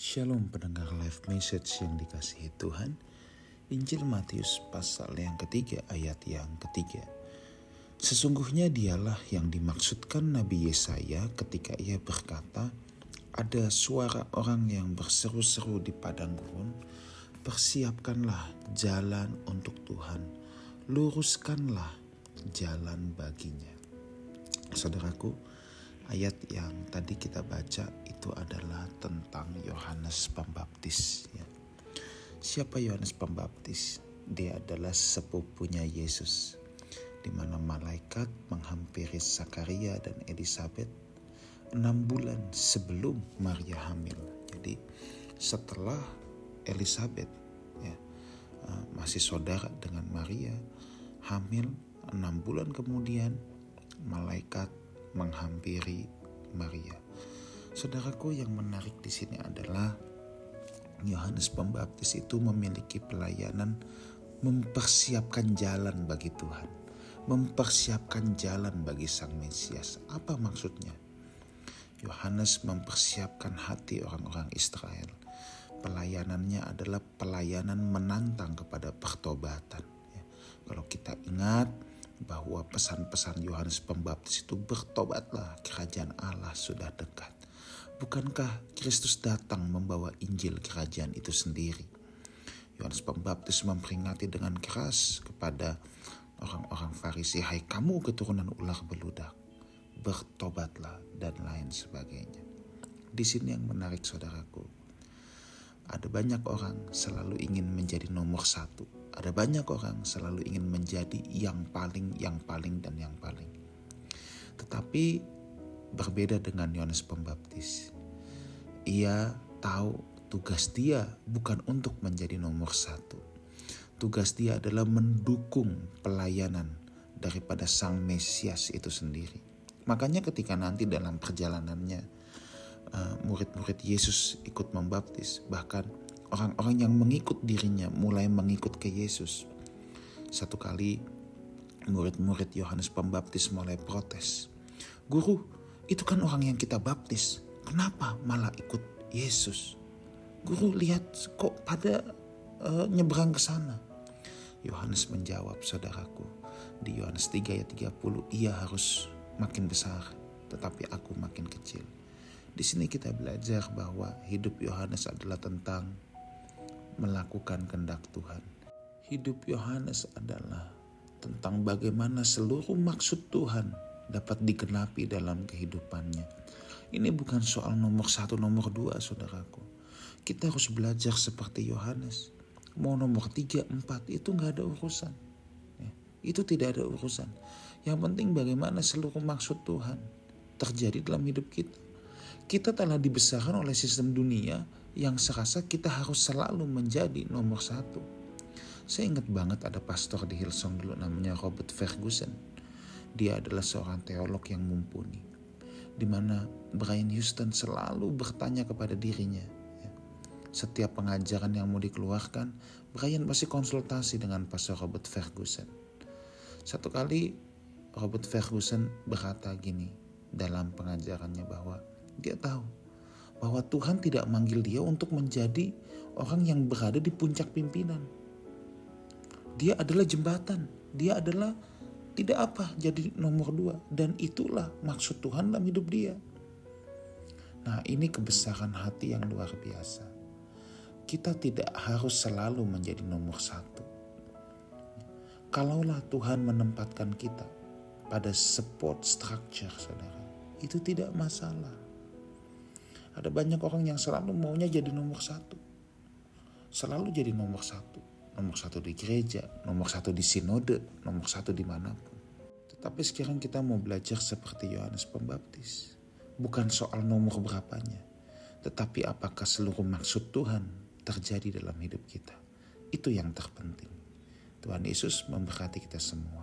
Shalom pendengar live message yang dikasihi Tuhan. Injil Matius pasal yang ketiga ayat yang ketiga. Sesungguhnya dialah yang dimaksudkan Nabi Yesaya ketika ia berkata, ada suara orang yang berseru-seru di padang gurun, persiapkanlah jalan untuk Tuhan, luruskanlah jalan baginya. Saudaraku, ayat yang tadi kita baca itu adalah tentang Yohanes Pembaptis. Ya. Siapa Yohanes Pembaptis? Dia adalah sepupunya Yesus, di mana malaikat menghampiri Zakaria dan Elizabeth enam bulan sebelum Maria hamil. Jadi setelah Elizabeth ya eh, masih saudara dengan Maria hamil enam bulan kemudian malaikat menghampiri Maria. Saudaraku yang menarik di sini adalah Yohanes Pembaptis itu memiliki pelayanan mempersiapkan jalan bagi Tuhan, mempersiapkan jalan bagi Sang Mesias. Apa maksudnya? Yohanes mempersiapkan hati orang-orang Israel. Pelayanannya adalah pelayanan menantang kepada pertobatan. Ya, kalau kita ingat, bahwa pesan-pesan Yohanes Pembaptis itu bertobatlah kerajaan Allah sudah dekat. Bukankah Kristus datang membawa Injil kerajaan itu sendiri? Yohanes Pembaptis memperingati dengan keras kepada orang-orang Farisi, "Hai kamu keturunan ular beludak, bertobatlah dan lain sebagainya." Di sini yang menarik saudaraku, ada banyak orang selalu ingin menjadi nomor satu ada banyak orang selalu ingin menjadi yang paling, yang paling, dan yang paling. Tetapi berbeda dengan Yohanes Pembaptis. Ia tahu tugas dia bukan untuk menjadi nomor satu. Tugas dia adalah mendukung pelayanan daripada Sang Mesias itu sendiri. Makanya ketika nanti dalam perjalanannya eh, murid-murid Yesus ikut membaptis, bahkan orang-orang yang mengikut dirinya mulai mengikut ke Yesus. Satu kali murid-murid Yohanes Pembaptis mulai protes. Guru, itu kan orang yang kita baptis. Kenapa malah ikut Yesus? Guru lihat kok pada uh, nyeberang ke sana. Yohanes menjawab, saudaraku, di Yohanes 3 ayat 30, ia harus makin besar, tetapi aku makin kecil. Di sini kita belajar bahwa hidup Yohanes adalah tentang melakukan kehendak Tuhan. Hidup Yohanes adalah tentang bagaimana seluruh maksud Tuhan dapat digenapi dalam kehidupannya. Ini bukan soal nomor satu, nomor dua, saudaraku. Kita harus belajar seperti Yohanes. Mau nomor tiga, empat, itu nggak ada urusan. Ya, itu tidak ada urusan. Yang penting bagaimana seluruh maksud Tuhan terjadi dalam hidup kita. Kita telah dibesarkan oleh sistem dunia yang serasa kita harus selalu menjadi nomor satu. Saya ingat banget ada pastor di Hillsong dulu namanya Robert Ferguson. Dia adalah seorang teolog yang mumpuni. Di mana Brian Houston selalu bertanya kepada dirinya. Ya, setiap pengajaran yang mau dikeluarkan, Brian pasti konsultasi dengan pastor Robert Ferguson. Satu kali Robert Ferguson berkata gini dalam pengajarannya bahwa dia tahu bahwa Tuhan tidak manggil dia untuk menjadi orang yang berada di puncak pimpinan. Dia adalah jembatan, dia adalah tidak apa jadi nomor dua dan itulah maksud Tuhan dalam hidup dia. Nah ini kebesaran hati yang luar biasa. Kita tidak harus selalu menjadi nomor satu. Kalaulah Tuhan menempatkan kita pada support structure saudara, itu tidak masalah ada banyak orang yang selalu maunya jadi nomor satu. Selalu jadi nomor satu. Nomor satu di gereja, nomor satu di sinode, nomor satu di di mana pun. Tetapi sekarang kita mau belajar seperti Yohanes Pembaptis. Bukan soal nomor berapanya. Tetapi apakah seluruh maksud Tuhan terjadi dalam hidup kita. Itu yang terpenting. Tuhan Yesus memberkati kita semua.